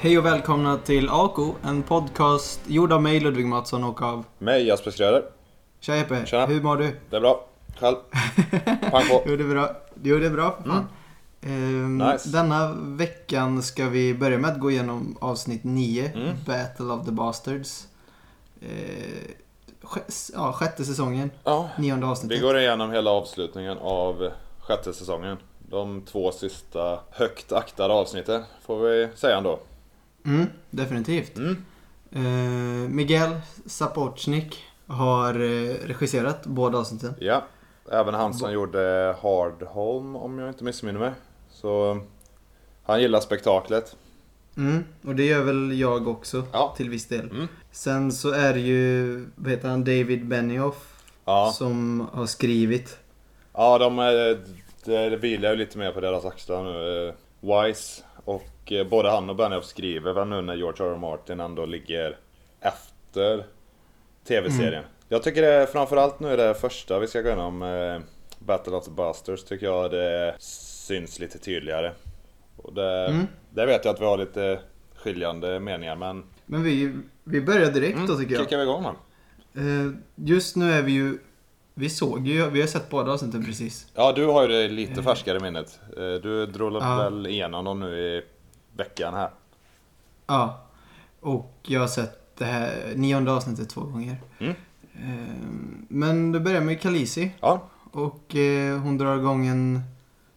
Hej och välkomna till AKO, en podcast gjord av mig Ludvig Mattsson och av... Mig, Jasper Skröder. Tja Jeppe, Tjena. hur mår du? Det är bra. Själv? Pang på. Jo det är bra. Jo det är bra fan. Ehm, Nice. Denna veckan ska vi börja med att gå igenom avsnitt 9, Mm. Battle of the Bastards. Eh, sj- ja, sjätte säsongen, Ja, nionde vi avsnittet. går igenom hela avslutningen av sjätte säsongen. De två sista högt aktade avsnitten, får vi säga ändå. Mm, definitivt. Mm. Eh, Miguel Sapochnik har eh, regisserat båda avsnitten. Ja, även han som gjorde Hardholm, om jag inte missminner mig. Så han gillar spektaklet. Mm, och det gör väl jag också Ja. till viss del. Mm. Sen så är det ju, vad heter han, David Benioff Ja, som har skrivit. ja de är, det vilar ju lite mer på deras axlar nu. Eh, Wise och eh, både han och Benioff skriver väl nu när George R. R. Martin ändå ligger efter tv-serien. Jag tycker det är framförallt nu det första vi ska gå igenom, eh, Battle of the Busters, tycker jag det syns lite tydligare. Och det, Mm. Där vet jag att vi har lite skiljande meningar men Men vi, vi börjar direkt då tycker jag. kickar vi igång då. Eh, just nu är vi ju, vi såg ju, vi har sett båda avsnitten precis. Ja, du har ju det lite färskare i minnet. Eh, Du drog Ja. väl igenom dem nu i veckan här. Ja. Och jag har sett det här nionde avsnittet två gånger. Mm. Eh, men det börjar med Khaleesi. Ja, Och eh, hon drar igång en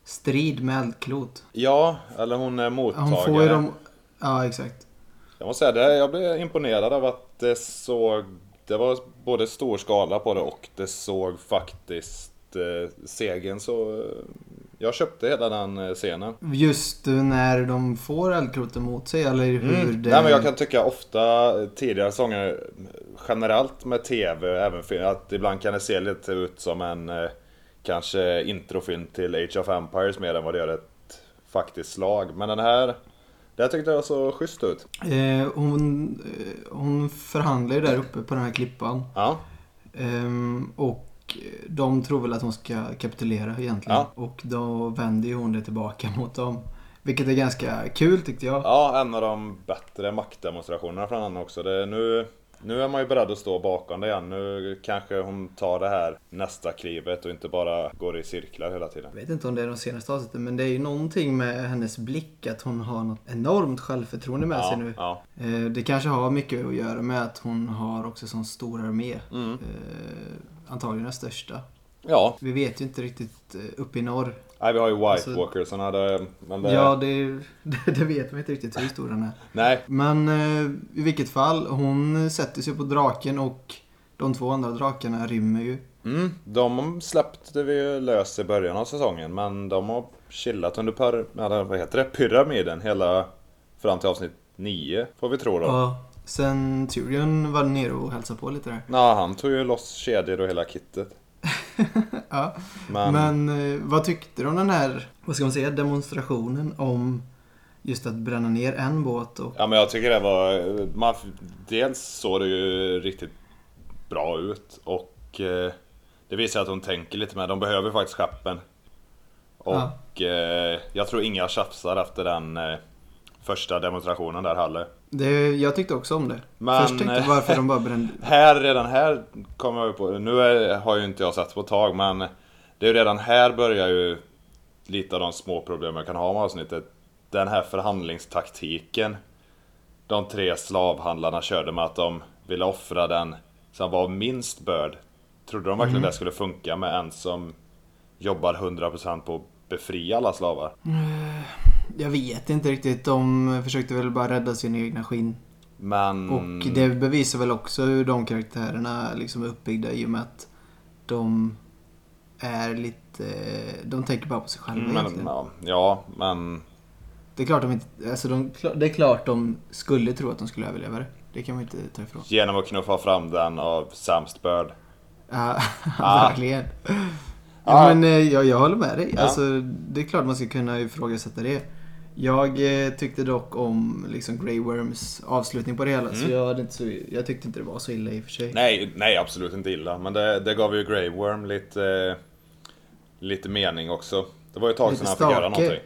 strid med eldklot. ja eller hon är Hon mottagare. får ju dem... Ja, exakt. Jag måste säga det, jag blev imponerad av att det såg... Det var både stor skala på det och det såg faktiskt eh, segern så... Eh, jag köpte hela den eh, scenen. Just eh, när de får eldkloten mot sig, eller hur Mm. det... Nej men jag kan tycka ofta eh, tidigare sånger generellt med TV, även film, att ibland kan det se lite ut som en eh, kanske introfilm till Age of Empires mer än vad det gör ett faktiskt slag. Men den här, det här tyckte jag så schysst ut. Eh, hon, eh, hon förhandlar ju där uppe på den här klippan. Ja, Ehm, och de tror väl att hon ska kapitulera egentligen. Ja. Och då vänder ju hon det tillbaka mot dem. Vilket är ganska kul tyckte jag. ja en av de bättre maktdemonstrationerna från henne också. Det, nu, nu är man ju beredd att stå bakom det igen. Nu kanske hon tar det här nästa klivet och inte bara går i cirklar hela tiden. Jag vet inte om det är de senaste avsnitten men det är ju någonting med hennes blick att hon har något enormt självförtroende med sig Ja, nu. ja. Eh, det kanske har mycket att göra med att hon har också sån stor armé. Mm. Eh, antagligen den största. ja. Vi vet ju inte riktigt eh, uppe i norr. Nej, vi har ju White Alltså- Walkersarna. Det, men det, Ja, det, det, vet man inte riktigt hur stor den är. Nej, Men eh, i vilket fall, hon sätter sig på draken och de två andra drakarna rymmer ju. Mm, de släppte vi ju lös i början av säsongen men de har chillat under eller vad heter det? pyramiden hela fram till avsnitt 9 får vi tro då. Ja. Sen Tyrion var nere och hälsade på lite där. Ja, han tog ju loss kedjor och hela kittet. Ja. Men, Men eh, vad tyckte du om den här, vad ska man säga, demonstrationen om just att bränna ner en båt och... ja, men jag tycker det var... Man, dels såg det ju riktigt bra ut och eh, det visar att hon tänker lite med. De behöver faktiskt skeppen. Och eh, jag tror inga tjafsar efter den eh, första demonstrationen där heller. Det, jag tyckte också om det. Men- Först tänkte jag varför de bara brände... Här, redan här kommer jag på, nu är, har ju inte jag sett på ett tag men det är ju redan här börjar ju lite av de små problem jag kan ha med avsnittet. Den här förhandlingstaktiken de tre slavhandlarna körde med att de ville offra den som var minst börd. Trodde de verkligen det skulle funka med en som jobbar 100% på att befria alla slavar? Jag vet inte riktigt, de försökte väl bara rädda sin egna skinn. Men... Och det bevisar väl också hur de karaktärerna liksom är uppbyggda i och med att de är lite... De tänker bara på sig själva men, ja, ja, men... Det är klart de inte... Alltså de, det är klart de skulle tro att de skulle överleva det. Det kan man inte ta ifrån. Genom att knuffa fram den av sämst börd. Ja, Ah. verkligen. Ja, Ah. men eh, jag, jag håller med dig. Ja. Alltså, det är klart man ska kunna ifrågasätta det. Jag eh, tyckte dock om liksom Grey Worms avslutning på det hela. Så, Mm. jag, hade inte så jag tyckte inte det var så illa i och för sig. Nej, nej absolut inte illa. Men det, det gav ju Grey Worm lite, lite mening också. Det var ju ett tag sedan han fick göra någonting.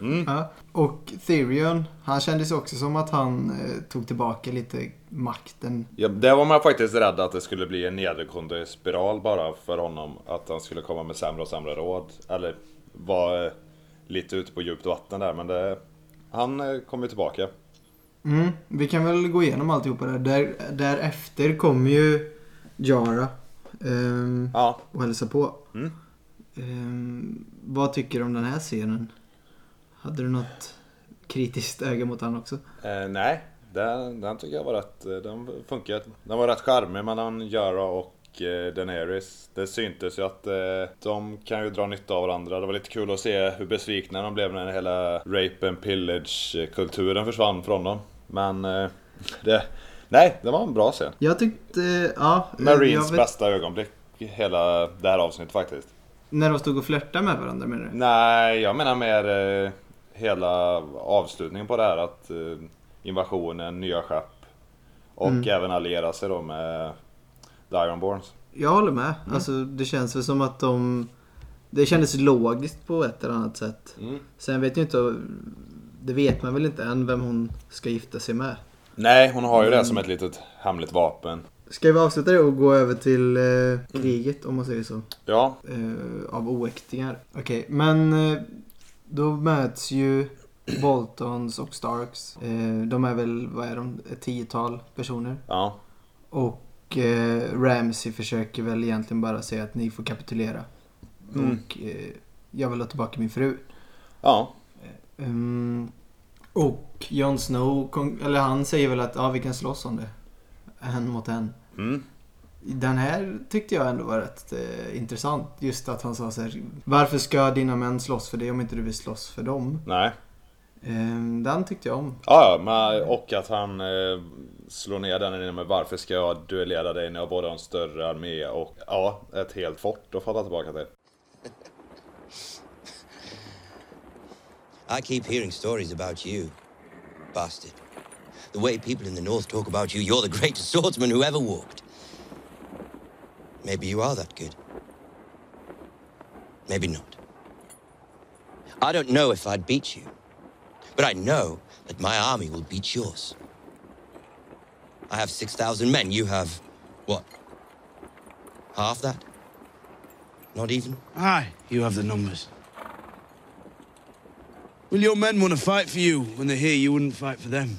Mm. Ja. Och Therion, han kändes också som att han eh, tog tillbaka lite makten. Ja, där var man faktiskt rädd att det skulle bli en nedåtgående spiral bara för honom. Att han skulle komma med sämre och sämre råd. Eller vara eh, lite ute på djupt vatten där. Men det, han eh, kom ju tillbaka. Mm, vi kan väl gå igenom alltihopa där. där därefter kommer ju Jara ehm, Ja, och hälsa på. Mm. Ehm, vad tycker du om den här scenen? Hade du något kritiskt öga mot han också? eh, nej. Den, den tycker jag var rätt, eh, den funkar. Den var rätt charmig mellan Jara och eh, Daenerys. Det syntes ju att eh, de kan ju dra nytta av varandra. Det var lite kul att se hur besvikna de blev när hela rape and pillage-kulturen försvann från dem. Men eh, det, nej, det var en bra scen. Jag tyckte, ja. eh, Marines vet- bästa ögonblick hela det här avsnittet faktiskt. När de stod och flörtade med varandra menar du? Nej, jag menar mer eh, hela avslutningen på det här att eh, invasionen, nya skepp och Mm. även alliera sig då med The Ironborns. Jag håller med. Mm. Alltså det känns väl som att de... Det kändes logiskt på ett eller annat sätt. Mm. Sen vet ju inte... Det vet man väl inte än vem hon ska gifta sig med. Nej, hon har ju Mm. det som ett litet hemligt vapen. Ska vi avsluta det och gå över till eh, kriget om man säger så? Ja, Eh, av oäktingar. Okej, men eh, då möts ju Boltons och Starks. Eh, de är väl, vad är de, ett tiotal personer. ja, Och eh, Ramsey försöker väl egentligen bara säga att ni får kapitulera. Mm. Och eh, jag vill ha tillbaka min fru. ja, Ehm, och Jon Snow, eller han säger väl att ja, vi kan slåss om det. En mot en. Mm. Den här tyckte jag ändå var rätt eh, intressant. Just att han sa så här. Varför ska dina män slåss för dig om inte du vill slåss för dem? nej. Ehm, den tyckte jag om. Ja, ja, men, och att han eh, slår ner den inne med varför ska jag duellera dig när jag både har en större armé och ja, ett helt fort att falla tillbaka till. I keep hearing stories about you, bastard. The way people in the North talk about you, you're the greatest swordsman who ever walked. Maybe you are that good. Maybe not. I don't know if I'd beat you, but I know that my army will beat yours. I have 6,000 men. You have, what? Half that? Not even? Aye, you have the numbers. Will your men want to fight for you when they hear you wouldn't fight for them?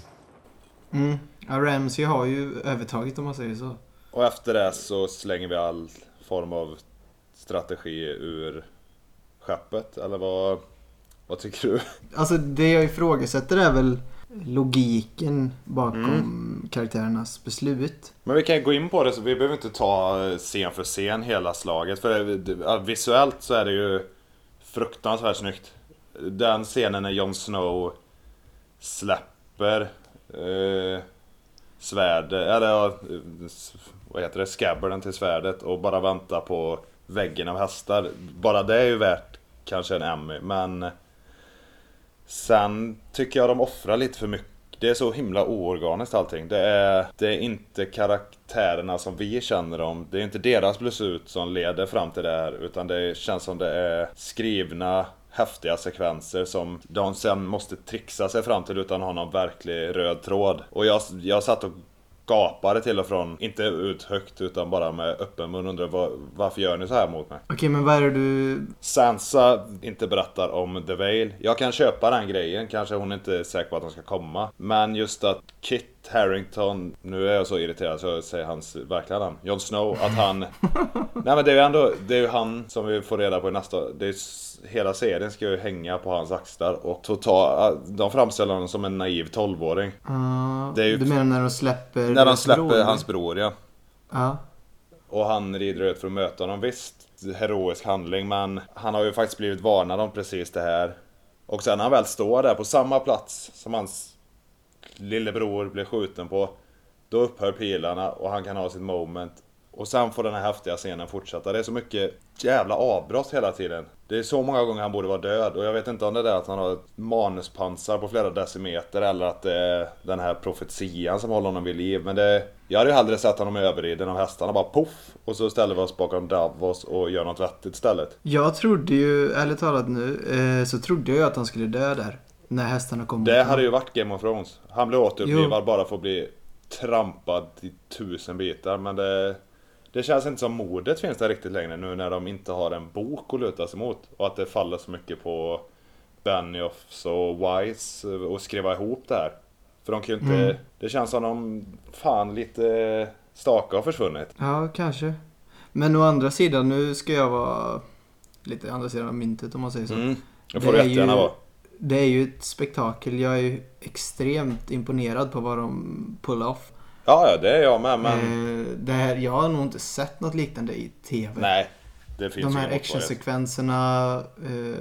Mm. Ja, Ramsey har ju övertaget om man säger så. Och efter det så slänger vi all form av strategi ur skeppet, eller vad, vad tycker du? Alltså det jag ifrågasätter är väl logiken bakom karaktärernas beslut. Men vi kan gå in på det, så vi behöver inte ta eh, scen för scen hela slaget. För ja, visuellt så är det ju fruktansvärt snyggt. Den scenen när Jon Snow släpper eh, svärd, eller eh, vad heter det, skabbarden till svärdet och bara vänta på väggen av hästar. Bara det är ju värt kanske en Emmy, men Sen tycker jag de offrar lite för mycket. Det är så himla oorganiskt allting. Det är, det är inte karaktärerna som vi känner dem. Det är inte deras beslut som leder fram till det här. Utan det känns som det är skrivna häftiga sekvenser som de sen måste trixa sig fram till utan att ha någon verklig röd tråd. Och jag, jag satt och gapade till och från, inte ut högt utan bara med öppen mun undrar var, varför gör ni så här mot mig? Okej, men vad är det du... Sansa inte berättar om The Veil. Jag kan köpa den grejen, kanske hon inte är säker på att de ska komma. Men just att Kit Harington, nu är jag så irriterad så jag säger hans verkliga namn, Jon Snow, att han... Nej men det är ju ändå, det är ju han som vi får reda på i nästa... Det är, hela serien ska ju hänga på hans axlar och total, de framställer honom som en naiv 12-åring. Uh, Det är ju- Du menar när de släpper... När de släpper bror? hans bror ja. Ja. Och han rider ut för att möta honom. Visst, heroisk handling, men han har ju faktiskt blivit varnad om precis det här. Och sen när han väl står där på samma plats som hans lillebror blir skjuten på. Då upphör pilarna och han kan ha sitt moment. Och sen får den här häftiga scenen fortsätta. Det är så mycket jävla avbrott hela tiden. Det är så många gånger han borde vara död och jag vet inte om det är det att han har ett manuspansar på flera decimeter eller att det är den här profetian som håller honom vid liv. Men det... Jag hade ju hellre sett honom överriden av hästarna bara poff och så ställer vi oss bakom Davos och gör något vettigt istället. Jag trodde ju, ärligt talat nu, eh, så trodde jag ju att han skulle dö där. När hästarna kom. Det hade ju varit Game of Thrones. Han blev återupplivad bara för att bli trampad i tusen bitar. Men det, det känns inte som modet finns där riktigt längre nu när de inte har en bok att luta sig mot. Och att det faller så mycket på Benioffs och Wise att skriva ihop det här. För de kan ju inte... Mm. Det känns som de fan lite staka har försvunnit. Ja, kanske. Men å andra sidan, nu ska jag vara lite andra sidan av myntet om man säger så. Mm. Det får Det du är jättegärna ju- vara. Det är ju ett spektakel. Jag är ju extremt imponerad på vad de pull off. Ja, ja, det är jag med men... Eh, det här, jag har nog inte sett något liknande i TV. Nej. Det finns De här actionsekvenserna, eh,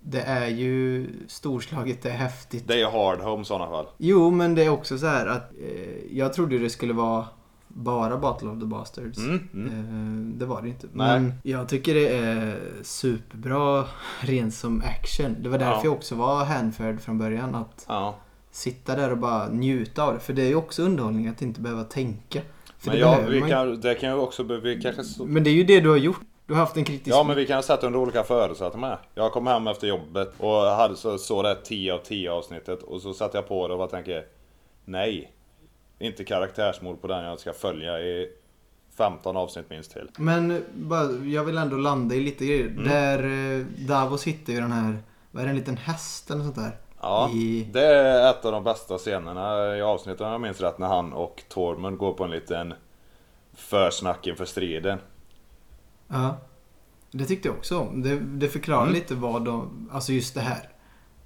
det är ju storslaget, det är häftigt. Det är hard home i sådana fall. Jo, men det är också så här att eh, jag trodde det skulle vara bara Battle of the Bastards. Mm, mm. Eh, det var det inte. Nej. Men jag tycker det är superbra rent som action. Det var därför Ja. jag också var hänförd från början. Att Ja. sitta där och bara njuta av det. För det är ju också underhållning att inte behöva tänka. För Men det ja, vi man kan, det kan ju också... Vi kanske... så- Men det är ju det du har gjort. Du har haft en kritisk... Ja men vi kan ha sett under olika förutsättningar. Jag kom hem efter jobbet och hade så, så det 10 av 10 avsnittet och så satte jag på det och bara tänker Nej. Inte karaktärsmord på den jag ska följa i 15 avsnitt minst till. Men bara, jag vill ändå landa i lite grejer. Mm. Där eh, Davos hittar ju den här, vad är det, en liten häst eller sånt där? Ja, I... det är ett av de bästa scenerna i avsnittet om jag minns rätt när han och Tormund går på en liten försnack inför striden. Ja. Det tyckte jag också om. Det, det förklarar Mm. lite vad de, alltså just det här.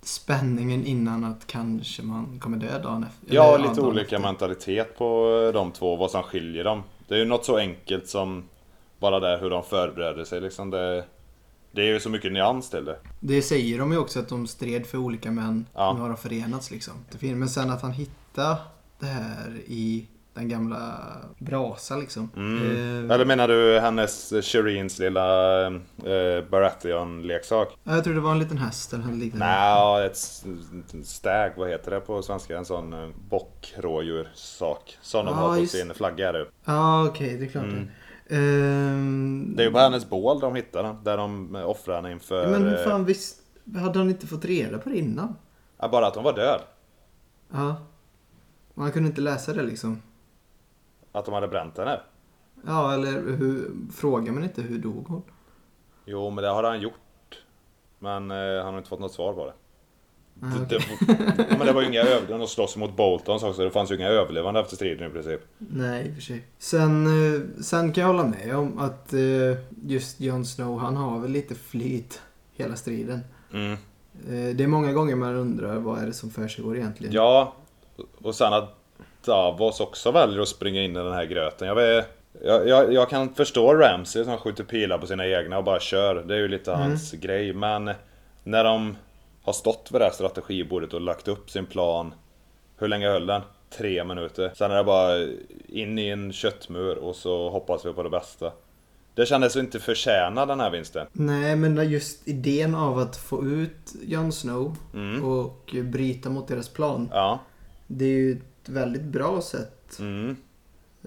Spänningen innan att kanske man kommer dö dagen efter. Ja, lite olika efter. mentalitet på de två, vad som skiljer dem. Det är ju något så enkelt som bara det hur de förbereder sig liksom. Det, det är ju så mycket nyans till det. Det säger de ju också att de stred för olika män. Ja. Nu har de förenats liksom. Men sen att han hittar det här i den gamla brasa liksom. Mm. Eh, Eller menar du hennes, Shireens lilla eh, Baratheon-leksak? ja, jag tror det var en liten häst eller något liknande. Nej, ett stag, vad heter det på svenska? En sån eh, bockrådjurssak. Som de Ja, har på just- sin flagga är det. Ja, okej, det är klart Mm. det. Ehm, Det är ju på hennes bål de hittar den. Där de eh, offrar henne inför... Men hur eh, fan visst, hade han inte fått reda på det innan? ja, bara att hon var död. Ja. Man kunde inte läsa det liksom. Att de hade bränt henne. Ja, eller hur, frågar man inte hur dog hon? Jo, men det har han gjort. Men eh, han har inte fått något svar på det. Ah, det, okej. det ja, men det var ju inga överlevande. De slåss mot Boltons också. Det fanns ju inga överlevande efter striden i princip. Nej, i och för sig. Sen, eh, sen kan jag hålla med om att eh, just Jon Snow, han har väl lite flyt hela striden. Mm. Eh, Det är många gånger man undrar vad är det som försiggår egentligen. Ja, och sen att Davos också väljer att springa in i den här gröten. Jag, vet, jag, jag, jag kan förstå Ramsey som skjuter pilar på sina egna och bara kör. Det är ju lite Mm. hans grej. Men när de har stått vid det här strategibordet och lagt upp sin plan. Hur länge höll den? Tre minuter. Sen är det bara in i en köttmur och så hoppas vi på det bästa. Det kändes ju inte förtjäna den här vinsten. Nej, men just idén av att få ut Jon Snow Mm. och bryta mot deras plan. Ja. Det är ju väldigt bra sätt. Mm.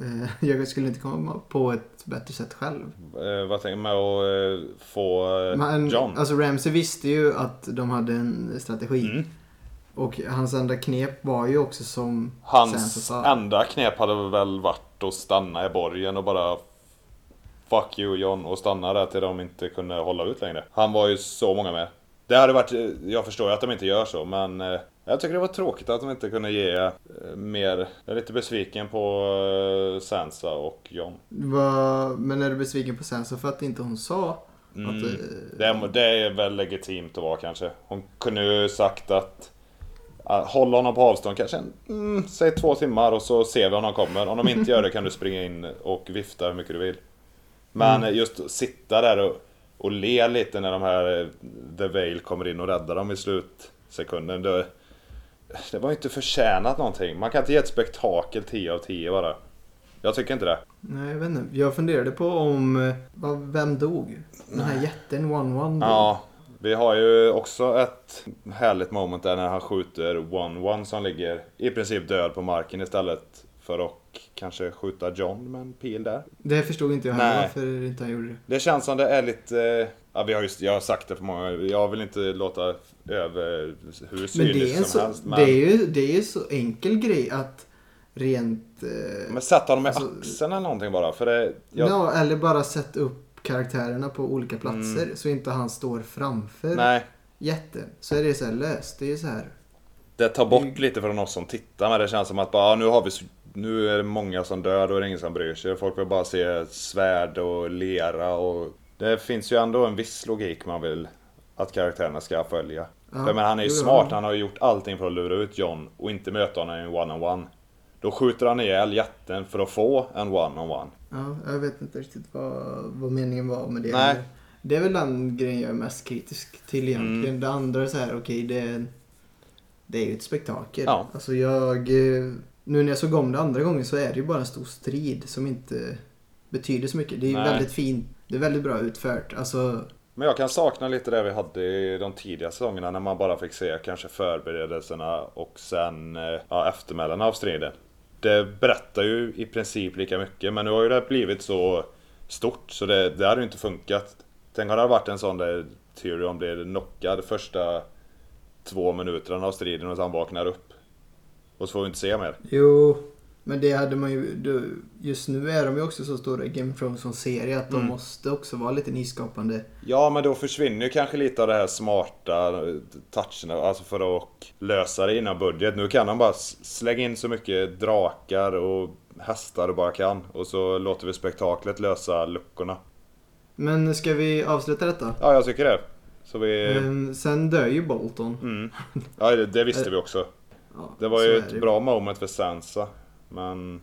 Eh, Jag skulle inte komma på ett bättre sätt själv. Eh, vad tänker du med att få eh, Men, John? Alltså Ramsey visste ju att de hade en strategi. Mm. Och hans enda knep var ju också som Sansa Hans sa. enda knep hade väl varit att stanna i borgen och bara Fuck you John och stanna där till de inte kunde hålla ut längre. Han var ju så många med. Det hade varit, eh, jag förstår ju att de inte gör så men eh, jag tycker det var tråkigt att de inte kunde ge eh, mer. Jag är lite besviken på eh, Sansa och John. Vad- Men är du besviken på Sansa för att inte hon sa att... Mm. eh, Det är, det är väl legitimt att vara kanske. Hon kunde ju sagt att uh, Håll honom på avstånd kanske, mm, säg två timmar och så ser vi om de kommer. Om de inte gör det kan du springa in och vifta hur mycket du vill. Men Mm. just att sitta där och, och le lite när de här The Veil kommer in och räddar dem i slutsekunden. Det, det var inte förtjänat någonting. Man kan inte ge ett spektakel 10 av 10 bara. Jag tycker inte det. Nej, jag vet inte. Jag funderade på om... eh, Vem dog? Den här jätten, One One dog. Ja, vi har ju också ett härligt moment där när han skjuter One One som ligger i princip död på marken istället för att kanske skjuta John med en pil där. Det förstod inte jag heller varför inte han gjorde det. Det känns som det är lite... Ja, vi har just, jag har sagt det för många Jag vill inte låta över hur Men det är, cyniskt en som så, helst. det, är ju, det är ju så enkel grej att rent... Eh, Men sätt honom i Alltså- axeln eller någonting bara. För det... Jag, ja, eller bara sätta upp karaktärerna på olika platser så inte han står framför Mm. nej, jätten. Så är det så här löst. Det är så här. det tar bort lite från oss som tittar. Men det känns som att bara, ja, nu har vi... så- Nu är det många som dör och det är ingen som bryr sig. Folk vill bara se svärd och lera och... Det finns ju ändå en viss logik man vill att karaktärerna ska följa. Ja, men han är ju smart, han har ju gjort allting för att lura ut John och inte möta honom i en one-on-one. Då skjuter han ihjäl jätten för att få en one-on-one. Ja, jag vet inte riktigt vad, vad meningen var med det. Nej. Det är väl den grejen jag är mest kritisk till egentligen. Mm. Det andra är så här, okej det är, det är ju ett spektakel. Ja. Alltså jag, eh, nu när jag såg om det andra gången så är det ju bara en stor strid som inte betyder så mycket. Det är ju väldigt fint, det är väldigt bra utfört. Alltså, Men jag kan sakna lite det vi hade i de tidiga säsongerna när man bara fick se kanske förberedelserna och sen eh, ja, eftermälen av striden. Det berättar ju i princip lika mycket men nu har ju det blivit så stort så det, det hade ju inte funkat. Tänk om det hade varit en sån där Tyrion blir knockad första två minuterna av striden och sen vaknar upp. Och så får vi inte se mer. jo, men det hade man ju, just nu är de ju också så stora Game of Thrones som serie att de Mm. måste också vara lite nyskapande. Ja, men då försvinner ju kanske lite av det här smarta eh, toucherna, alltså för att lösa det innan budget. Nu kan de bara slänga in så mycket drakar och hästar du bara kan. Och så låter vi spektaklet lösa luckorna. Men ska vi avsluta detta? Ja, jag tycker det. Så vi... Ehm, sen dör ju Bolton. Mm. Ja, det, det visste vi också. Ja, Det var ju ett det. bra moment för Sansa. Men...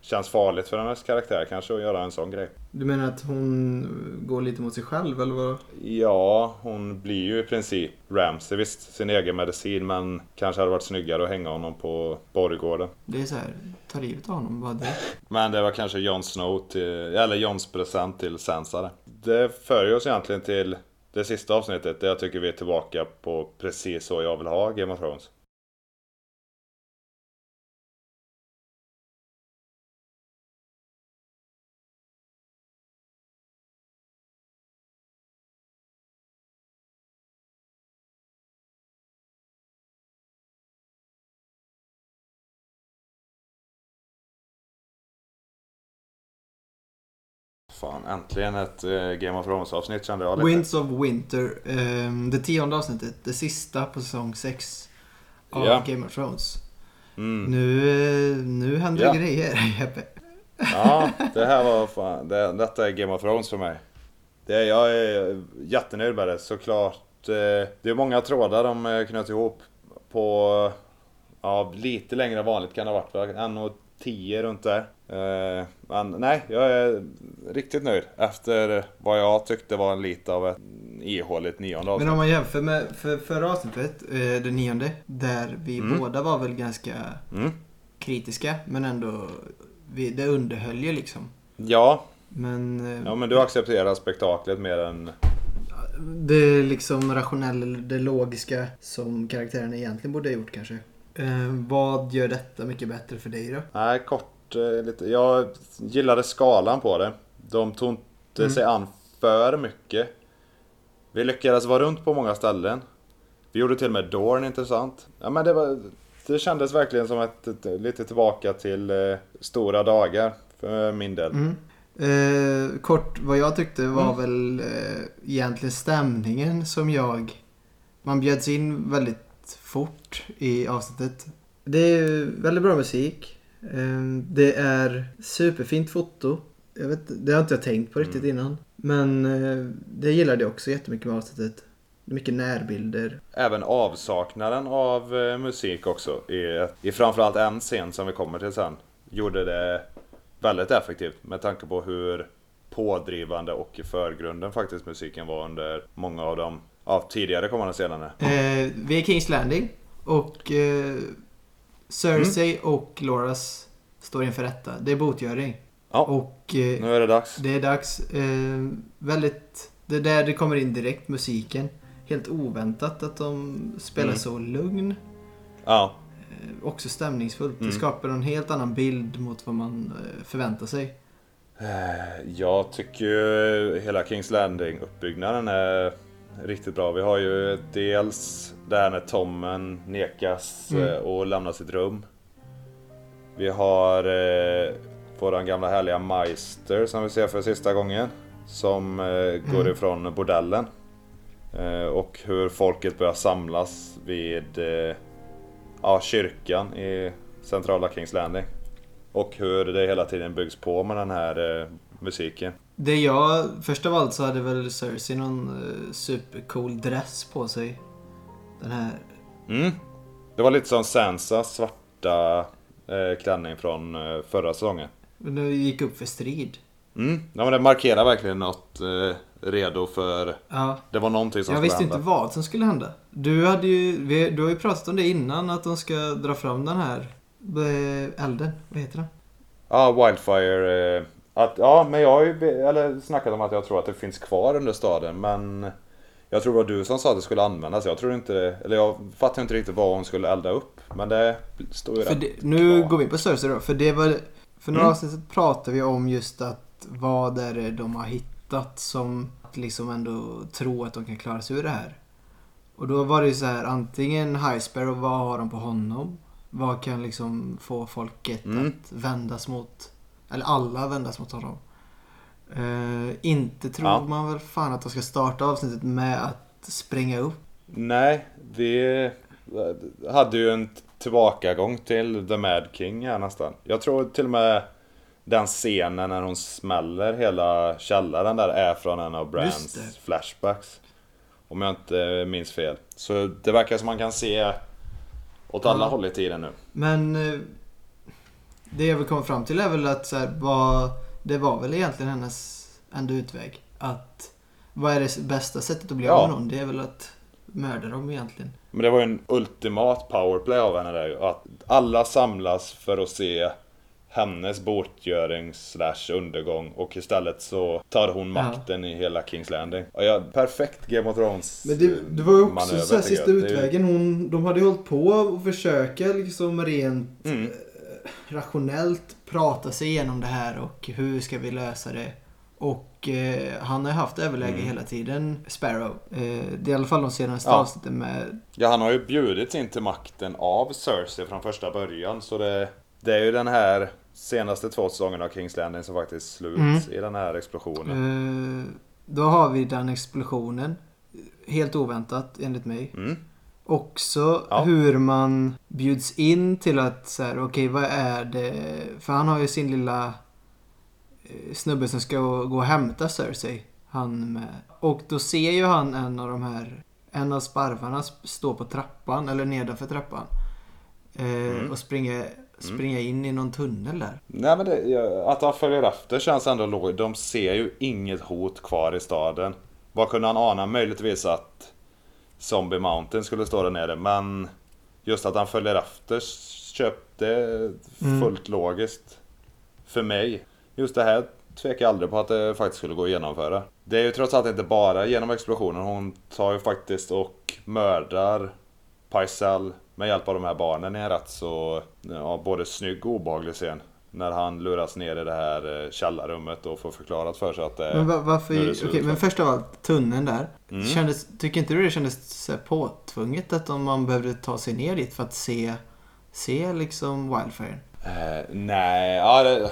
Känns farligt för hennes karaktär kanske att göra en sån grej. Du menar att hon går lite mot sig själv eller vad? Ja, hon blir ju i princip Ramsay, visst sin egen medicin men kanske hade varit snyggare att hänga honom på borggården. Det är så här, ta livet av honom bara det. Men det var kanske Jon Snow till, eller Jons present till Sansa det. Det för oss egentligen till det sista avsnittet där jag tycker vi är tillbaka på precis så jag vill ha Game of Thrones. Fan, äntligen ett eh, Game of Thrones avsnitt kände jag lite. Winds of Winter, ehm, det tionde avsnittet, det sista på säsong 6 av Ja. Game of Thrones. Mm. Nu, eh, nu händer Ja. grejer Jeppe. Ja, det här var fan, det, detta är Game of Thrones för mig. Det, är- jag är jättenöjd med det, såklart. eh, Det är många trådar de eh, knöt ihop på, ja, lite längre än vanligt kan det ha varit, va? en och tio runt där. Eh, Men nej, jag är riktigt nöjd efter vad jag tyckte var lite av ett ihåligt nionde Men avsnitt. om man jämför med för, förra avsnittet, eh, det nionde, där vi Mm. båda var väl ganska Mm. kritiska men ändå, vi, det underhöll ju liksom. Ja, Men, eh, ja, men du accepterar spektaklet mer än... det liksom rationella, det logiska som karaktärerna egentligen borde ha gjort kanske. Eh, vad gör detta mycket bättre för dig då? Nej, kort eh, lite. Jag gillade skalan på det. De tog inte Mm. sig an för mycket. Vi lyckades vara runt på många ställen. Vi gjorde till och med Dorn intressant. Ja, men det, var, det kändes verkligen som ett, lite tillbaka till eh, stora dagar för min del. Mm. Eh, kort, vad jag tyckte var Mm. väl eh, egentligen stämningen som jag... Man bjöds in väldigt fort i avsnittet. Det är väldigt bra musik. Eh, det är superfint foto. Jag vet, det har inte jag tänkt på riktigt Mm. innan. Men eh, det gillade jag också jättemycket med avsnittet. Mycket närbilder. Även avsaknaden av eh, musik också i, i framförallt en scen som vi kommer till sen gjorde det väldigt effektivt med tanke på hur pådrivande och i förgrunden faktiskt musiken var under många av de ja, tidigare kommande scenerna. Eh, vi är Kings Landing och eh, Cersei Mm. och Loras står inför rätta. Det är botgöring. Ja. Och eh, Nu är det dags. det är dags. Eh, väldigt... Det är där det kommer in direkt, musiken. Helt oväntat att de spelar Mm. så lugn. Ja. Eh, också stämningsfullt. Mm. Det skapar en helt annan bild mot vad man eh, förväntar sig. Eh, Jag tycker ju hela Kings Landing-uppbyggnaden är riktigt bra. Vi har ju dels det här när Tommen nekas Mm. eh, och lämnar sitt rum. Vi har eh, våran gamla härliga Meister som vi ser för sista gången. Som eh, går Mm. ifrån bordellen. Eh, och hur folket börjar samlas vid eh, ja, kyrkan i centrala Kings Landing. Och hur det hela tiden byggs på med den här eh, musiken. Det jag... Först av allt så hade väl Cersei någon eh, supercool dress på sig. Den här... Mm. Det var lite som Sansas svarta eh, klänning från eh, förra säsongen. Nu gick upp för strid. Mm. Ja, men det markerar verkligen något eh, redo för... Ja. Det var någonting som Jag skulle visste hända. inte vad som skulle hända. Du, hade ju, vi, du har ju pratat om det innan, att de ska dra fram den här eh, elden. Vad heter den? Ja, Wildfire. Eh, att, ja, men jag har ju eller snackat om att jag tror att det finns kvar under staden, men... Jag tror det var du som sa att det skulle användas. Jag tror inte det, Eller jag fattar inte riktigt vad hon skulle elda upp. Men det står ju För rätt det, nu klar. går vi in på Cersei då. För det var... För några Mm. avsnitt pratade vi om just att vad är det de har hittat som liksom ändå tro att de kan klara sig ur det här. Och då var det ju så här antingen High Sparrow, vad har de på honom? Vad kan liksom få folket Mm. att vändas mot, eller alla vändas mot honom? Eh, inte tror Ja. man väl fan att de ska starta avsnittet med att spränga upp. Nej, vi hade ju en tillbakagång till The Mad King här nästan. Jag tror till och med den scenen när hon smäller hela källaren där är från en av Brands det. flashbacks. Om jag inte minns fel. Så det verkar som man kan se åt alla Ja. håll i tiden nu. Men eh, det jag vill komma fram till är väl att så här, vad, det var väl egentligen hennes enda utväg. Att vad är det bästa sättet att bli Ja. av med någon? Det är väl att mörda dem egentligen. Men det var ju en ultimat powerplay av henne där. Att alla samlas för att se hennes botgöring slash undergång och istället så tar hon Ja. makten i hela Kings Landing. Och ja, perfekt Game of Thrones Men det, det var ju också manöver, så här, sista utvägen. Hon, de hade ju hållit på och försöka liksom rent Mm. Rationellt prata sig igenom det här och hur ska vi lösa det. Och eh, han har haft överläge Mm. hela tiden, Sparrow. Eh, det är i alla fall de senaste Ja. avsnitten med Ja, han har ju bjudits in till makten av Cersei från första början. Så det, det är ju den här senaste två säsongerna av Kings Landing som faktiskt sluts Mm. i den här explosionen. Eh, då har vi den explosionen. Helt oväntat enligt mig. Mm. Också Ja. hur man bjuds in till att så här, okej vad är det? För han har ju sin lilla eh, snubbe som ska gå och hämta Cersei. Han med. Och då ser ju han en av de här, en av sparvarna sp- stå på trappan, eller nedanför trappan. Eh, Mm. Och springa, springa in i någon tunnel där. Nej men det, att han följer efter känns ändå logiskt. De ser ju inget hot kvar i staden. Vad kunde han ana? Möjligtvis att Zombie Mountain skulle stå där nere. Men just att han följer efter köpte Mm. fullt logiskt. För mig. Just det här tvekar jag aldrig på att det faktiskt skulle gå att genomföra. Det är ju trots allt inte bara genom explosionen. Hon tar ju faktiskt och mördar Pycelle med hjälp av de här barnen i en rätt så ja, både snygg och obehaglig scen. När han luras ner i det här eh, källarrummet och får förklarat för sig att det Men va- varför, är det slut. men först av allt, tunneln där. Mm. Kändes, tycker inte du det kändes påtvunget att om man behövde ta sig ner dit för att se, se liksom Wildfire? Eh, nej, ja, det,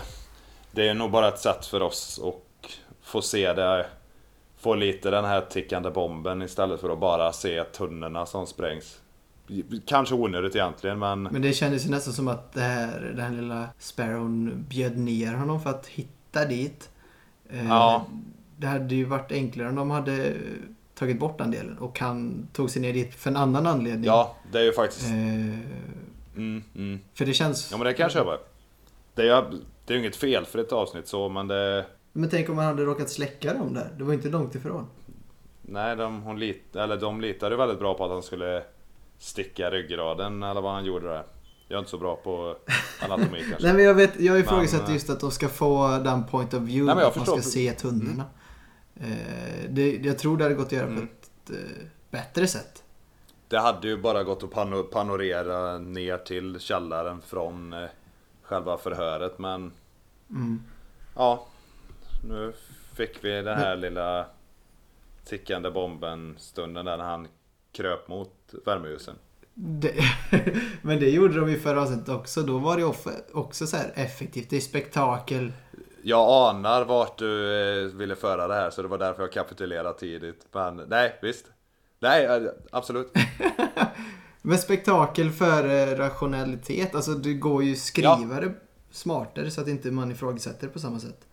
det är nog bara ett sätt för oss att få se det. Få lite den här tickande bomben istället för att bara se tunnorna som sprängs. Kanske onödigt egentligen men... Men det kändes ju nästan som att det här, den här lilla Sparrown bjöd ner honom för att hitta dit. Eh, Ja. Det hade ju varit enklare om de hade tagit bort den delen och han tog sig ner dit för en annan anledning. Ja, det är ju faktiskt... Eh, Mm, mm. för det känns... Ja men det kan jag köpa. Det är, ju- det är ju inget fel för ett avsnitt så men det... Men tänk om han hade råkat släcka dem där. Det var inte långt ifrån. Nej, de, hon lit, eller de litade väldigt bra på att han skulle sticka ryggraden eller vad han gjorde där. Jag är inte så bra på anatomi kanske. Nej men jag, vet, jag ifrågasätter Men, eh, just att de ska få den point of view. Nej, men jag att man ska se tunnorna. Eh, det, jag tror det hade gått att göra Mm. på ett eh, bättre sätt. Det hade ju bara gått att pano- panorera ner till källaren från eh, själva förhöret men Mm. ja, nu fick vi den här lilla tickande bomben stunden där han kröp mot värmeljusen. Det, men det gjorde de i förra avsnittet också. Då var det också så effektivt. Det är spektakel. Jag anar vart du eh, ville föra det här så det var därför jag kapitulerade tidigt. Men nej, visst. Nej, eh, absolut. Men spektakel före rationalitet. Alltså det går ju skriva det smartare så att inte man ifrågasätter på samma sätt.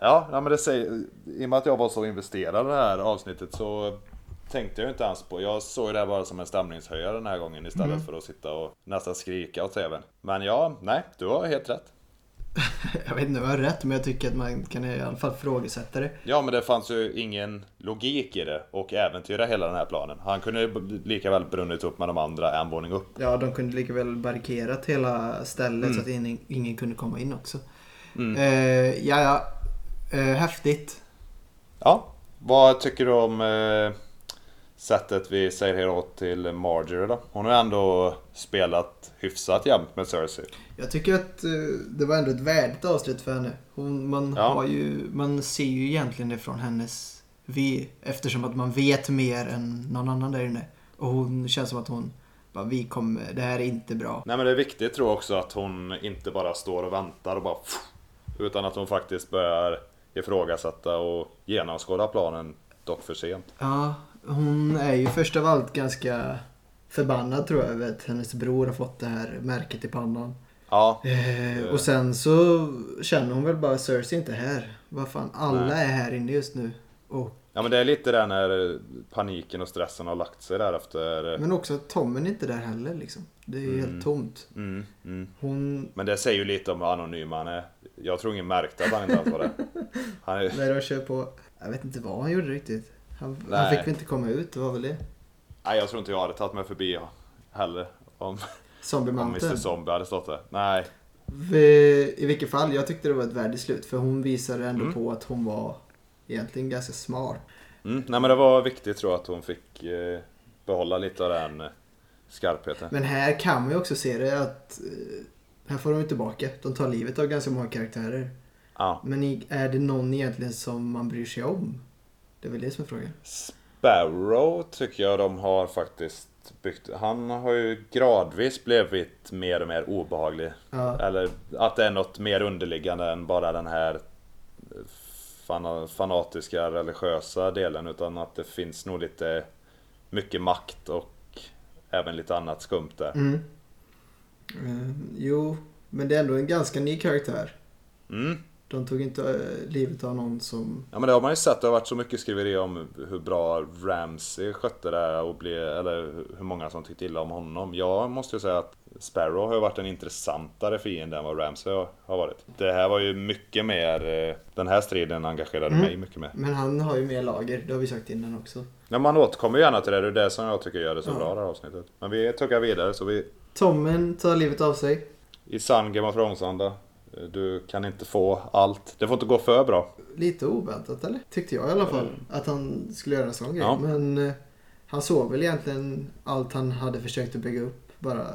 Ja, ja men det säger, i och med att jag var så investerad i det här avsnittet så tänkte jag inte ens på. Jag såg det här bara som en stämningshöjare den här gången istället för att sitta och nästan skrika åt tvn. Men ja, nej, du har helt rätt. Jag vet inte om jag har rätt men jag tycker att man kan i alla fall ifrågasätta det. Ja, men det fanns ju ingen logik i det och äventyra hela den här planen. Han kunde ju lika väl brunnit upp med de andra en våning upp. Ja, de kunde lika väl barrikerat hela stället så att ingen, ingen kunde komma in också. Eh, ja, ja. Eh, häftigt. Ja, vad tycker du om eh, sättet vi säger hej då till Marjorie då? Hon har ändå spelat hyfsat jämnt med Cersei. Jag tycker att eh, det var ändå ett värdigt avslut för henne. Hon, man, Ja. har ju, man ser ju egentligen det från hennes vi eftersom att man vet mer än någon annan där inne. Och hon känns som att hon bara, vi kommer, det här är inte bra. Nej men det är viktigt tror jag också att hon inte bara står och väntar och bara Utan att hon faktiskt börjar ifrågasätta och genomskåda planen dock för sent. Ja, hon är ju först av allt ganska förbannad tror jag över att hennes bror har fått det här märket i pannan. Ja, Eh, och sen så känner hon väl bara Cersei inte här. Vad fan, alla Nej. är här inne just nu. Och, ja men det är lite där när paniken och stressen har lagt sig där efter men också att Tommen är inte där heller liksom. Det är ju helt tomt. mm, mm. Hon... Men det säger ju lite om hur anonym han är. Jag tror ingen märkte att han inte ens var det. Han är, När de kör på... Jag vet inte vad han gjorde riktigt. Han, han fick väl inte komma ut, det var väl det. nej jag tror inte jag hade tagit mig förbi heller. Om, Zombie om Mr. Zombie hade stått där. Nej. Vi- I vilket fall, jag tyckte det var ett värdigt slut. För hon visade ändå Mm. på att hon var egentligen ganska smart. Mm, nej men det var viktigt tror jag att hon fick eh, behålla lite av den eh, skarpheten. Men här kan man ju också se det att... eh, Här får de ju tillbaka. De tar livet av ganska många karaktärer. Ja. Men är det någon egentligen som man bryr sig om? Det är väl det som är frågan. Sparrow tycker jag de har faktiskt byggt. Han har ju gradvis blivit mer och mer obehaglig. Ja. Eller att det är något mer underliggande än bara den här fana- fanatiska religiösa delen. Utan att det finns nog lite mycket makt och även lite annat skumt där. Mm. Eh, jo, men det är ändå en ganska ny karaktär. Mm. De tog inte eh, livet av någon som... Ja men det har man ju sett, det har varit så mycket skriverier om hur bra Ramsey skötte det och bli, eller hur många som tyckte illa om honom. Jag måste ju säga att Sparrow har ju varit en intressantare fiende än vad Ramsey har varit. Det här var ju mycket mer, eh, den här striden engagerade Mm. mig mycket mer. Men han har ju mer lager, det har vi sagt innan också. Men man återkommer gärna till det, det är det som jag tycker gör det så Ja. bra det här avsnittet. Men vi tuggar vidare så vi, Tommen tar livet av sig. i sann Game of Thrones-anda. Du kan inte få allt. Det får inte gå för bra. Lite oväntat eller? Tyckte jag i alla fall. Att han skulle göra en sån grej. Ja. Men eh, han såg väl egentligen allt han hade försökt att bygga upp bara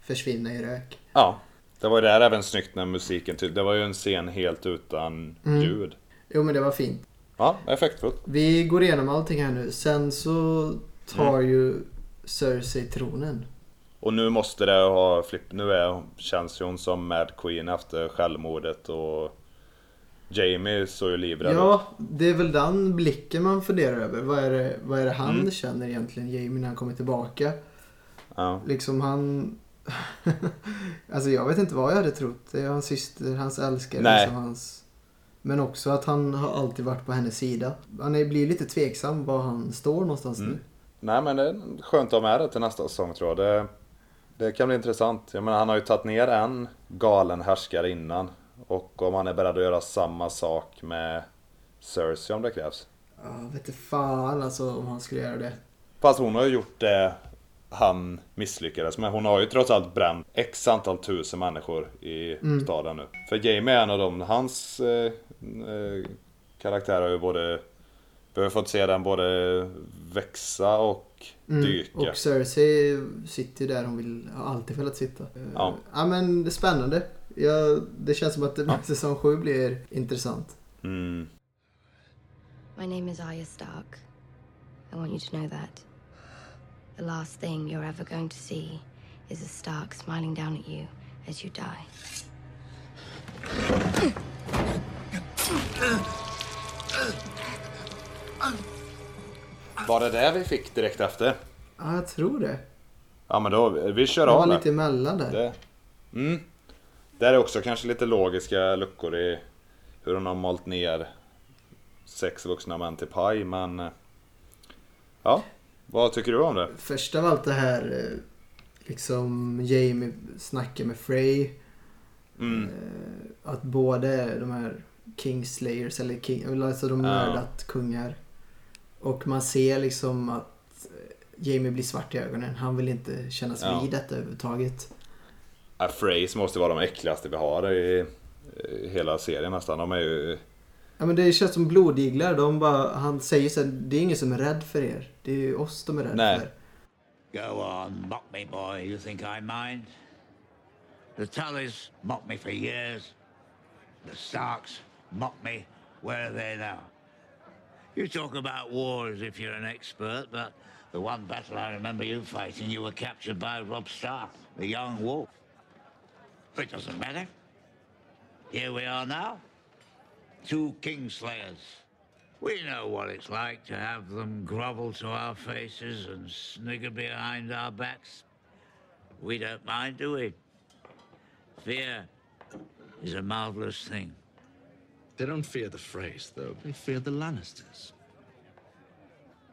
försvinna i rök. Ja. Det var ju där även snyggt när musiken till. Det var ju en scen helt utan Mm. ljud. Jo men det var fint. Ja, effektfullt. Vi går igenom allting här nu. Sen så tar Mm. ju Cersei tronen. Och nu måste det ha flipp. Nu är, känns ju hon som Mad Queen efter självmordet och Jamie såg ju livrädd. Ja, det är väl den blicken man funderar över. Vad är det, vad är det han Mm. känner egentligen, Jamie, när han kommer tillbaka? Ja. Liksom han... alltså jag vet inte vad jag hade trott. Det är hans syster, hans älskare. Nej. Liksom hans... Men också att han har alltid varit på hennes sida. Han är- blir lite tveksam var han står någonstans Mm. nu. Nej men det är skönt att ha med det till nästa säsong tror jag. Det, det kan bli intressant. Jag menar han har ju tagit ner en galen härskare innan. Och om han är beredd att göra samma sak med Cersei om det krävs. Ja, vet inte fan alltså om han skulle göra det. Fast hon har ju gjort det han misslyckades med. Hon har ju trots allt bränt x antal tusen människor i staden nu. För Jamie är en av dem, hans eh, eh, karaktär har ju både... Vi har fått se den både växa och dyka. Mm. Och Cersei sitter där hon vill, har alltid velat sitta. Eh, Ja. ja men det är spännande. Ja, det känns som att säsong 7 blir intressant. Mm. My name is Arya Stark. I want you to know that. The last thing you're ever going to see is a Stark smiling down at you as you die. Var det där vi fick direkt efter? Ja, jag tror det. Ja men då, vi kör Det var av lite det. emellan där. det. Mm. Där är också kanske lite logiska luckor i hur hon har malt ner sex vuxna män till paj men... eh, Ja, vad tycker du om det? Först av allt det här eh, liksom Jamie snackar med Frey. Mm. Eh, Att både de här Kingslayers eller King, alltså de Ja. mördat kungar. Och man ser liksom att eh, Jamie blir svart i ögonen. Han vill inte kännas Ja. vid detta överhuvudtaget. Ja, Freys måste vara de äckligaste vi har i i hela serien nästan. De är ju... Ja men det känns som blodiglar. De bara, han säger så här, det är ingen som är rädd för er. Det är ju oss de är rädda Nej. för. Go on, mock me, boy. You think I mind? The Tullys mocked me for years. The Starks mocked me. Where are they now? You talk about war as if you're an expert, but the one battle I remember you fighting, you were captured by Rob Stark, the young wolf. It doesn't matter. Here we are now. Two Kingslayers. We know what it's like to have them grovel to our faces and snigger behind our backs. We don't mind, do we? Fear is a marvelous thing. They don't fear the Freys, though. They fear the Lannisters.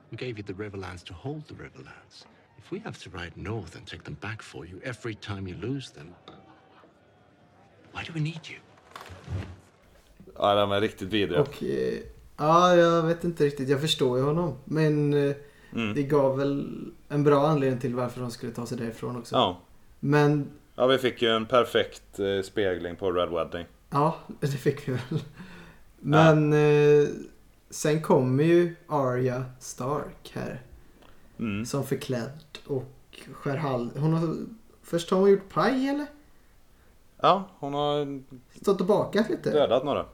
We gave you the Riverlands to hold the Riverlands. If we have to ride north and take them back for you every time you lose them, why do we need you? Ja, de är riktigt vidriga. Och eh, ja, jag vet inte riktigt. Jag förstår ju honom. Men eh, Mm. det gav väl en bra anledning till varför de skulle ta sig därifrån också. Ja. Men ja, vi fick ju en perfekt eh, spegling på Red Wedding. ja, det fick vi väl. Men eh, sen kommer ju Arya Stark här. Mm. Som förklädd och skär hal... Hon har... Först har hon gjort paj eller? Ja, hon har Stått och bakat lite? dödat några.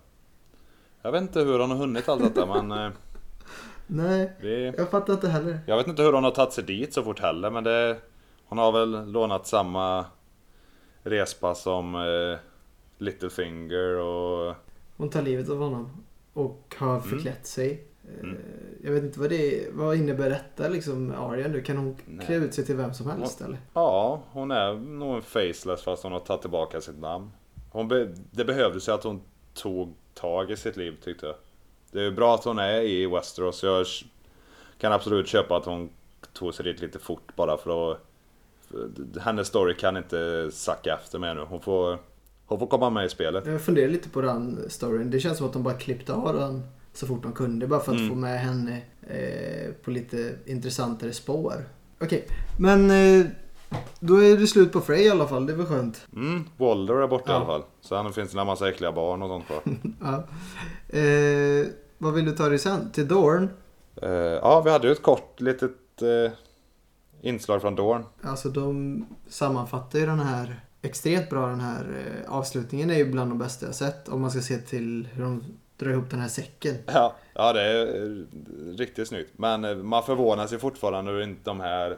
Jag vet inte hur hon har hunnit allt detta men eh, Nej, vi... jag fattar inte heller. Jag vet inte hur hon har tagit sig dit så fort heller men det... Hon har väl lånat samma respa som eh, Littlefinger och... Hon tar livet av honom. Och har förklätt sig. Eh, Jag vet inte vad det Vad innebär detta liksom Arya nu? Kan hon Nej. klä ut sig till vem som helst eller? Ja, hon är nog en faceless fast hon har tagit tillbaka sitt namn. Hon be... Det behövdes ju att hon tog tag i sitt liv tyckte jag. Det är bra att hon är i Westeros. Jag kan absolut köpa att hon tog sig dit lite fort bara för att... för Hennes story kan inte sacka efter med nu. Hon får, hon får komma med i spelet. Jag funderar lite på den storyn. Det känns som att de bara klippte av den så fort de kunde. Bara för att Mm. få med henne eh, på lite intressantare spår. Okej, men eh, då är det slut på Frey i alla fall. Det var skönt. Mm, Walder är borta i Ja. alla fall. Sen finns det en massa äckliga barn och sånt kvar. Ja. Eh, vad vill du ta dig sen? Till Dorn? Eh, ja, vi hade ju ett kort litet eh, inslag från Dorn. Alltså de sammanfattar ju den här extremt bra den här eh, avslutningen är ju bland de bästa jag sett. Om man ska se till hur de drar ihop den här säcken. Ja, ja det är eh, riktigt snyggt. Men eh, man förvånar sig fortfarande hur inte de här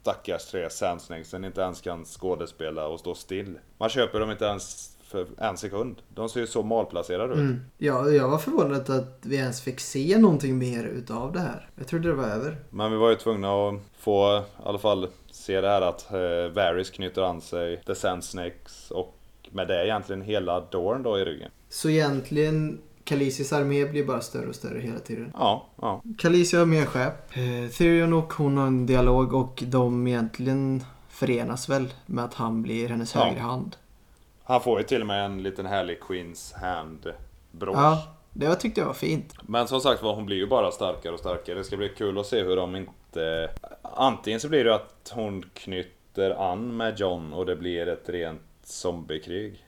stackars tre Sandsnakesen inte ens kan skådespela och stå still. Man köper dem inte ens för en sekund. De ser ju så malplacerade ut. Mm. Ja, jag var förvånad att vi ens fick se någonting mer utav det här. Jag trodde det var över. Men vi var ju tvungna att få i alla fall se det här att eh, Varys knyter an sig The Sandsnakes och med det egentligen hela Dorn då i ryggen. Så egentligen, Khaleesi's armé blir bara större och större hela tiden. Ja, ja. Khaleesi har mer skepp. Eh, Tyrion och hon har en dialog och de egentligen förenas väl med att han blir hennes Ja. högra hand. Han får ju till och med en liten härlig Queens hand brosch. Ja, det tyckte jag var fint. Men som sagt var, hon blir ju bara starkare och starkare. Det ska bli kul att se hur de inte... Antingen så blir det att hon knyter an med John och det blir ett rent zombiekrig.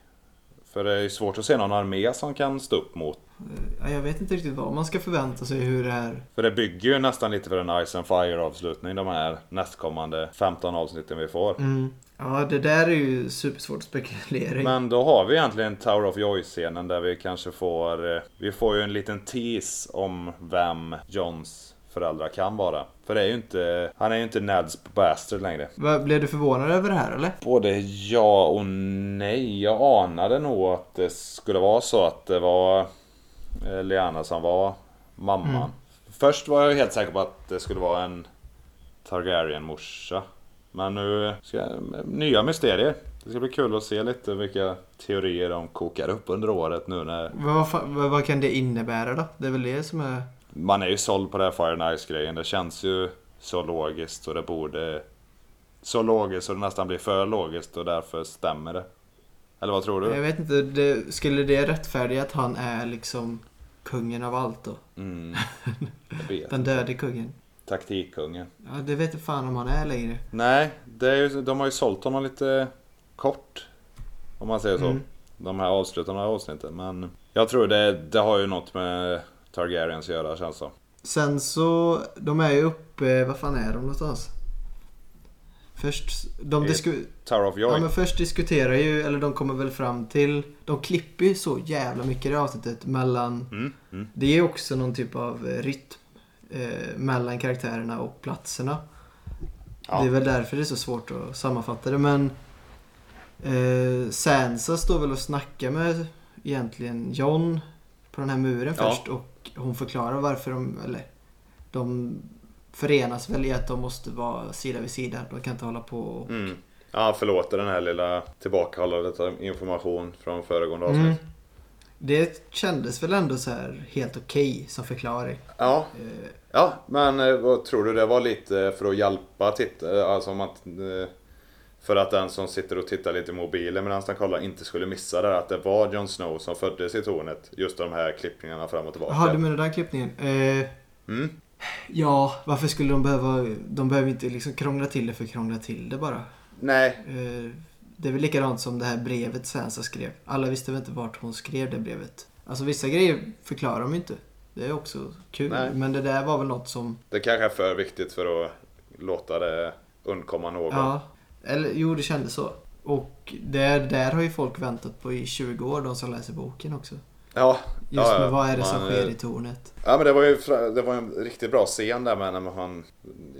För det är ju svårt att se någon armé som kan stå upp mot. Ja, Jag vet inte riktigt vad man ska förvänta sig hur det här... För det bygger ju nästan lite för en Ice and Fire avslutning de här nästkommande 15 avsnitten vi får. Mm. Ja, det där är ju supersvårt att spekulera i. Men då har vi egentligen Tower of Joy-scenen där vi kanske får... eh, Vi får ju en liten tease om vem Johns föräldrar kan vara. För det är ju inte... Han är ju inte Nads bastard längre. Blev du förvånad över det här eller? Både ja och nej. Jag anade nog att det skulle vara så att det var eh, Lyanna som var mamman. Mm. Först var jag helt säker på att det skulle vara en Targaryen-morsa. Men nu ska jag, nya mysterier. Det ska bli kul att se lite vilka teorier de kokar upp under året nu när Vad, vad, vad kan det innebära då? Det är väl det som är... man är ju såld på det här Fire and Ice grejen. Det känns ju så logiskt och det borde... Så logiskt så det nästan blir för logiskt och därför stämmer det. Eller vad tror du? Jag vet inte, det, skulle det rättfärdiga att han är liksom kungen av allt då? Mm. Den döde kungen? Taktikkungen. Ja, det vet inte fan om han är längre. Nej, det är ju, de har ju sålt honom lite kort. Om man säger så. Mm. De här avslutande avsnitten. Men jag tror det, det har ju något med Targaryens göra känns som. Sen så, de är ju uppe, vad fan är de någonstans? Först, de disku, Tower of Joy. ja, men först diskuterar ju, eller de kommer väl fram till, de klipper ju så jävla mycket i det avsnittet mellan, Mm, mm. det är ju också någon typ av rytm eh, mellan karaktärerna och platserna. Ja. Det är väl därför det är så svårt att sammanfatta det men eh, Sansa står väl och snackar med egentligen John på den här muren Ja. först och hon förklarar varför de, eller de förenas väl i att de måste vara sida vid sida. De kan inte hålla på och... Mm. Ja, förlåter den här lilla tillbakahållandet av information från föregående avsnitt. Mm. Det kändes väl ändå så här helt okej som förklaring. Ja, Eh, ja, men eh, vad tror du det var lite för att hjälpa tittare? Alltså om att, eh, för att den som sitter och tittar lite i mobilen medan han kollar inte skulle missa det. Att det var Jon Snow som föddes i tornet. Just de här klippningarna fram och tillbaka. Jaha, du menar den klippningen? Eh, Mm. ja, varför skulle de behöva... De behöver inte liksom krångla till det för att krångla till det bara. Nej, Eh, det är väl likadant som det här brevet Sansa skrev. Alla visste väl inte vart hon skrev det brevet. Alltså vissa grejer förklarar de inte. Det är också kul. Nej. Men det där var väl något som... det kanske är för viktigt för att låta det undkomma någon. Ja. Eller jo, det kändes så. Och där, där har ju folk väntat på i 20 år, de som läser boken också. Ja, Just ja, med vad är det som Man, sker eh, i tornet. Ja men det var ju det var en riktigt bra scen där med när han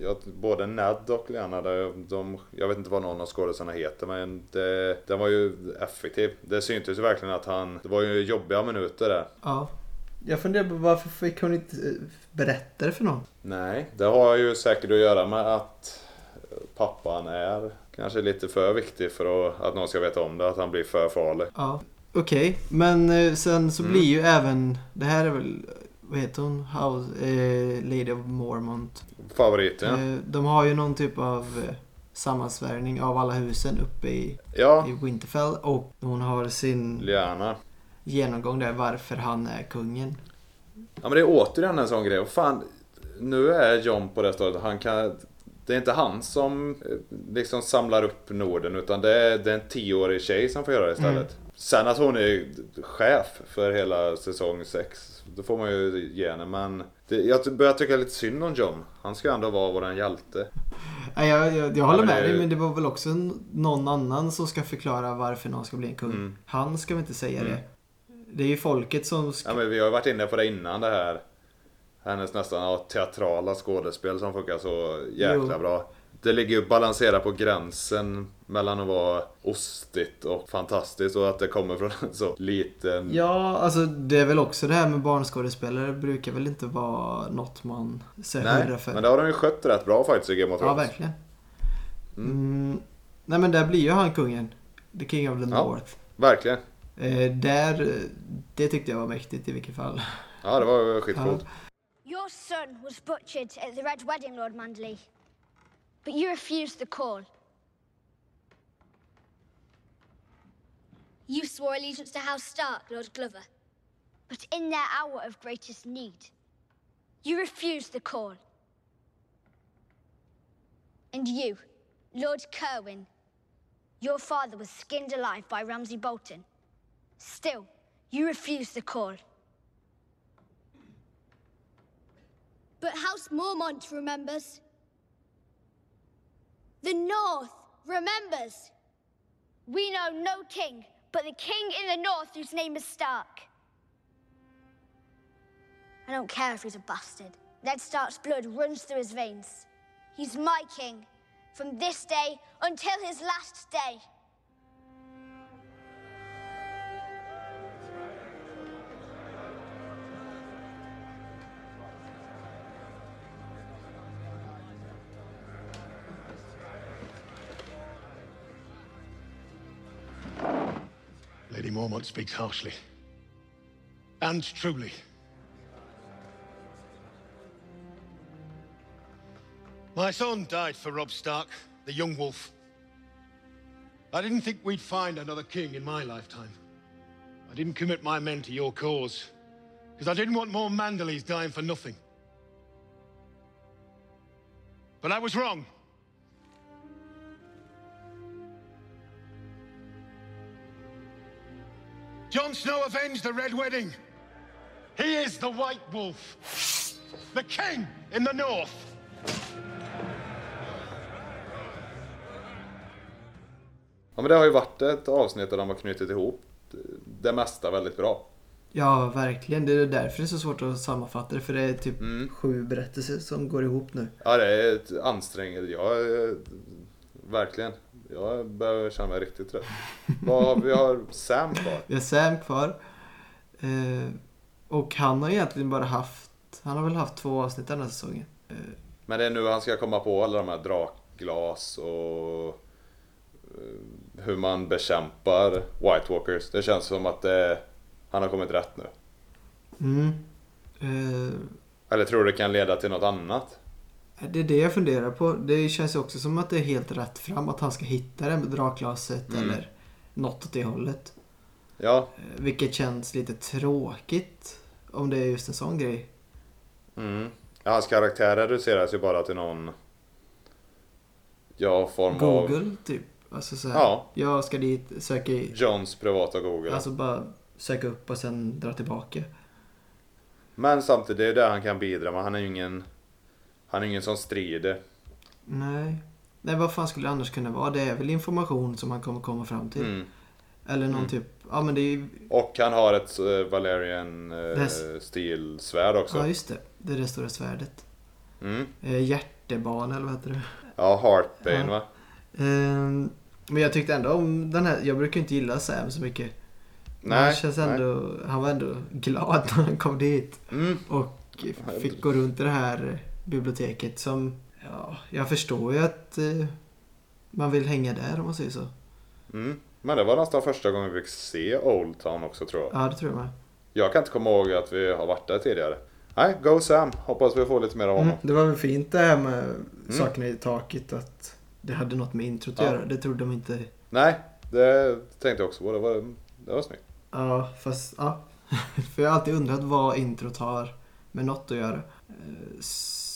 ja, Både Ned och Lena de, de, Jag vet inte vad någon av skådespelarna heter men det, den var ju effektiv. Det syntes ju verkligen att han Det var ju jobbiga minuter där. Ja. Jag funderar på varför fick hon inte eh, berätta det för någon? Nej, det har ju säkert att göra med att pappan är kanske lite för viktig för att, att någon ska veta om det. Att han blir för farlig. Ja. Okej, men eh, sen så Mm. blir ju även... Det här är väl... Vad heter hon? House, eh, Lady of Mormont. Favoriten. Eh, de har ju någon typ av eh, sammansvärjning av alla husen uppe i, Ja, i Winterfell. Och hon har sin Liana. genomgång där varför han är kungen. Ja men det är återigen en sån grej. Och fan, nu är John på det stadiet. Han kan... Det är inte han som eh, liksom samlar upp Norden utan det är, det är en tioårig tjej som får göra det istället. Sen att hon är chef för hela säsong 6. Då får man ju ge henne. Men det, jag börjar tycka lite synd om John. Han ska ändå vara våran hjälte. Jag, jag, jag håller men med dig ju- men det var väl också någon annan som ska förklara varför någon ska bli en kung. Mm. Han ska väl inte säga det. Det är ju folket som ska... Ja men vi har ju varit inne på det innan det här. Hennes nästan ja, teatrala skådespel som funkar så jäkla Jo. bra. Det ligger ju balanserat på gränsen mellan att vara ostigt och fantastiskt och att det kommer från en så liten... Ja, alltså det är väl också det här med barnskådespelare brukar väl inte vara något man säger Nej, för. men det har de ju skött rätt bra faktiskt i Game of Ja, Thrones. verkligen. Mm. Nej men där blir ju han kungen. The King of the Ja. North. verkligen. Eh, där, det tyckte jag var mäktigt i vilket fall. Ja, det var skitcoolt. Your son was butchered at the Red Wedding, Lord Manderley. But you refused the call. You swore allegiance to House Stark, Lord Glover. but in their hour of greatest need, you refused the call. And you, Lord Kerwin, your father was skinned alive by Ramsay Bolton. Still, you refused the call. But House Mormont remembers. The North remembers. We know no king but the king in the north whose name is Stark. I don't care if he's a bastard. Ned Stark's blood runs through his veins. He's my king from this day until his last day. Mormont speaks harshly. And truly. My son died for Rob Stark, the young wolf. I didn't think we'd find another king in my lifetime. I didn't commit my men to your cause, because I didn't want more Mandaleys dying for nothing. But I was wrong. Jon Snow avenged the Red Wedding. He is the White Wolf, the king in the north. Ja men det har ju varit ett avsnitt där de har knutit ihop det mesta väldigt bra. Ja, verkligen. Det är därför det är så svårt att sammanfatta det. För det är typ sju berättelser som går ihop nu. Ja det är ansträngande. Jag är, verkligen. Jag börjar känna mig riktigt trött. Vad vi har Sam kvar. Vi har Sam kvar. Eh, och han har egentligen bara haft... Han har väl haft två avsnitt den här säsongen. Eh, Men det är nu han ska komma på alla de här drakglas och eh, hur man bekämpar White Walkers. Det känns som att det, han har kommit rätt nu. mm. eh, Eller tror du det kan leda till något annat? Det är det jag funderar på. Det känns också som att det är helt rätt fram. Att han ska hitta det med drakglaset Mm. eller något åt det hållet. Ja, Eh, vilket känns lite tråkigt. Om det är just en sån grej. mm. hans karaktär reduceras ju bara till någon Ja, form av Google typ. Alltså så här, Ja. Jag ska dit, söka i... Johns privata Google. Alltså bara söka upp och sen dra tillbaka. Men samtidigt, det är det han kan bidra med. Han är ju ingen Han är ingen som strider. Nej. Nej, vad fan skulle det annars kunna vara? Det är väl information som han kommer komma fram till. Mm. Eller någon Mm. typ... Ja, men det är. Och han har ett uh, Valerian uh, stilsvärd också. Ja, just det. Det är det stora svärdet. Mm. Eh, hjärtebarn eller vad heter det? Ja, Heartbane Ja. va? Ehm, men jag tyckte ändå om den här. Jag brukar inte gilla Sam så mycket. Nej, han, känns ändå, han var ändå glad när han kom dit. Mm. Och fick gå runt i det här biblioteket som... Ja, jag förstår ju att eh, man vill hänga där om man säger så. Mm. Men det var nästan första gången vi fick se Old Town också tror jag. Ja, det tror jag med. Jag kan inte komma ihåg att vi har varit där tidigare. Nej, Go Sam. Hoppas vi får lite mer av honom. Mm, det var väl fint det här med sakerna i taket. Att det hade något med introt att Ja. göra. Det trodde de inte. Nej, det tänkte jag också på. Det var, det var snyggt. Ja, fast ja. För jag har alltid undrat vad introt har med något att göra.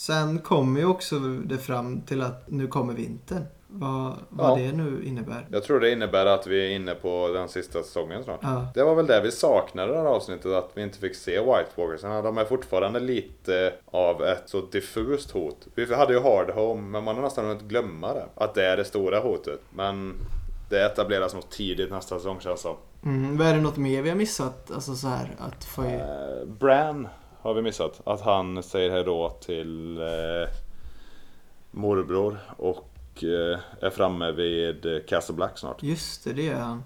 Sen kommer ju också det fram till att nu kommer vintern. Vad, vad Ja. det nu innebär. Jag tror det innebär att vi är inne på den sista säsongen snart. Ja. Det var väl det vi saknade det här avsnittet, att vi inte fick se White Walkers. De är fortfarande lite av ett så diffust hot. Vi hade ju Hard Home, men man har nästan hunnit glömma det. Att det är det stora hotet. Men det etableras nog tidigt nästa säsong känns det som. Mm, vad är det något mer vi har missat? Alltså så här att få... Eh, Bran har vi missat. Att han säger hejdå till eh, morbror och eh, är framme vid Castle Black snart. Just det, det gör han.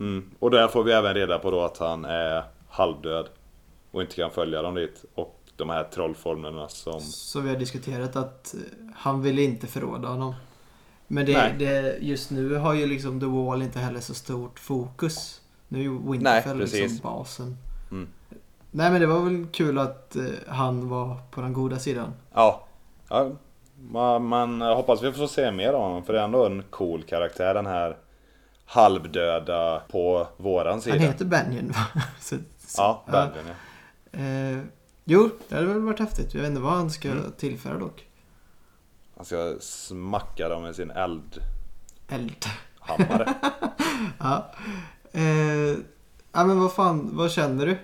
Mm. Och där får vi även reda på då att han är halvdöd och inte kan följa dem dit. Och de här trollformlerna som... Så vi har diskuterat att eh, han vill inte förråda honom. Men det, Nej. det, just nu har ju liksom The Wall inte heller så stort fokus. Nu är ju Nej, Winterfell liksom precis. basen. Mm. Nej men det var väl kul att eh, han var på den goda sidan. Ja. ja man, man hoppas vi får se mer av honom för det är ändå en cool karaktär den här halvdöda på våran sida. Han heter Benjen va? Så, Ja, Benjen ja. Eh, jo, det hade väl varit häftigt. Jag vet inte vad han ska Mm. tillföra dock. Han ska smacka dem med sin eldhammare. Eld. ja. Eh, ja men vad fan, vad känner du?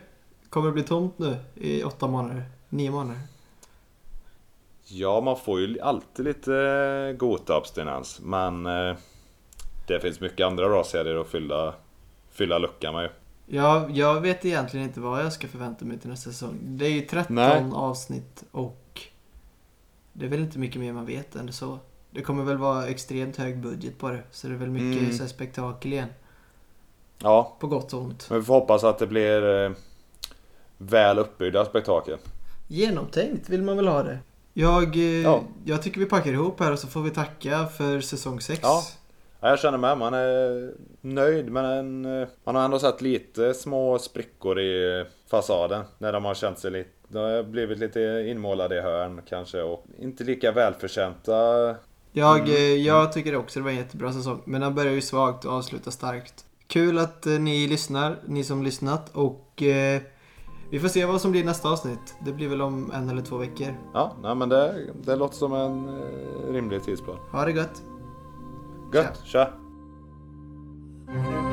Kommer det bli tomt nu i åtta månader? Nio månader? Ja, man får ju alltid lite eh, Gota-abstinens. Men eh, det finns mycket andra bra serier att fylla, fylla luckan med. Ja, jag vet egentligen inte vad jag ska förvänta mig till nästa säsong. Det är ju 13 Nej. avsnitt och det är väl inte mycket mer man vet än så. Det kommer väl vara extremt hög budget på det. Så det är väl mycket Mm. spektakel igen. Ja, På gott och ont. men vi får hoppas att det blir eh, väl uppbyggda spektakel. Genomtänkt vill man väl ha det. Jag, eh, Ja. jag tycker vi packar ihop här och så får vi tacka för säsong 6. Ja. Ja, jag känner med, man är nöjd men eh, man har ändå sett lite små sprickor i fasaden. När de har känt sig lite, de har blivit lite inmålade i hörn kanske och inte lika välförtjänta. Jag, Mm. eh, jag tycker också det var en jättebra säsong. Men den börjar ju svagt och avslutar starkt. Kul att ni lyssnar, ni som lyssnat. Och vi får se vad som blir nästa avsnitt. Det blir väl om en eller två veckor. Ja, nej, men det, det låter som en eh, rimlig tidsplan. Ha det gött. Gött, tja. tja.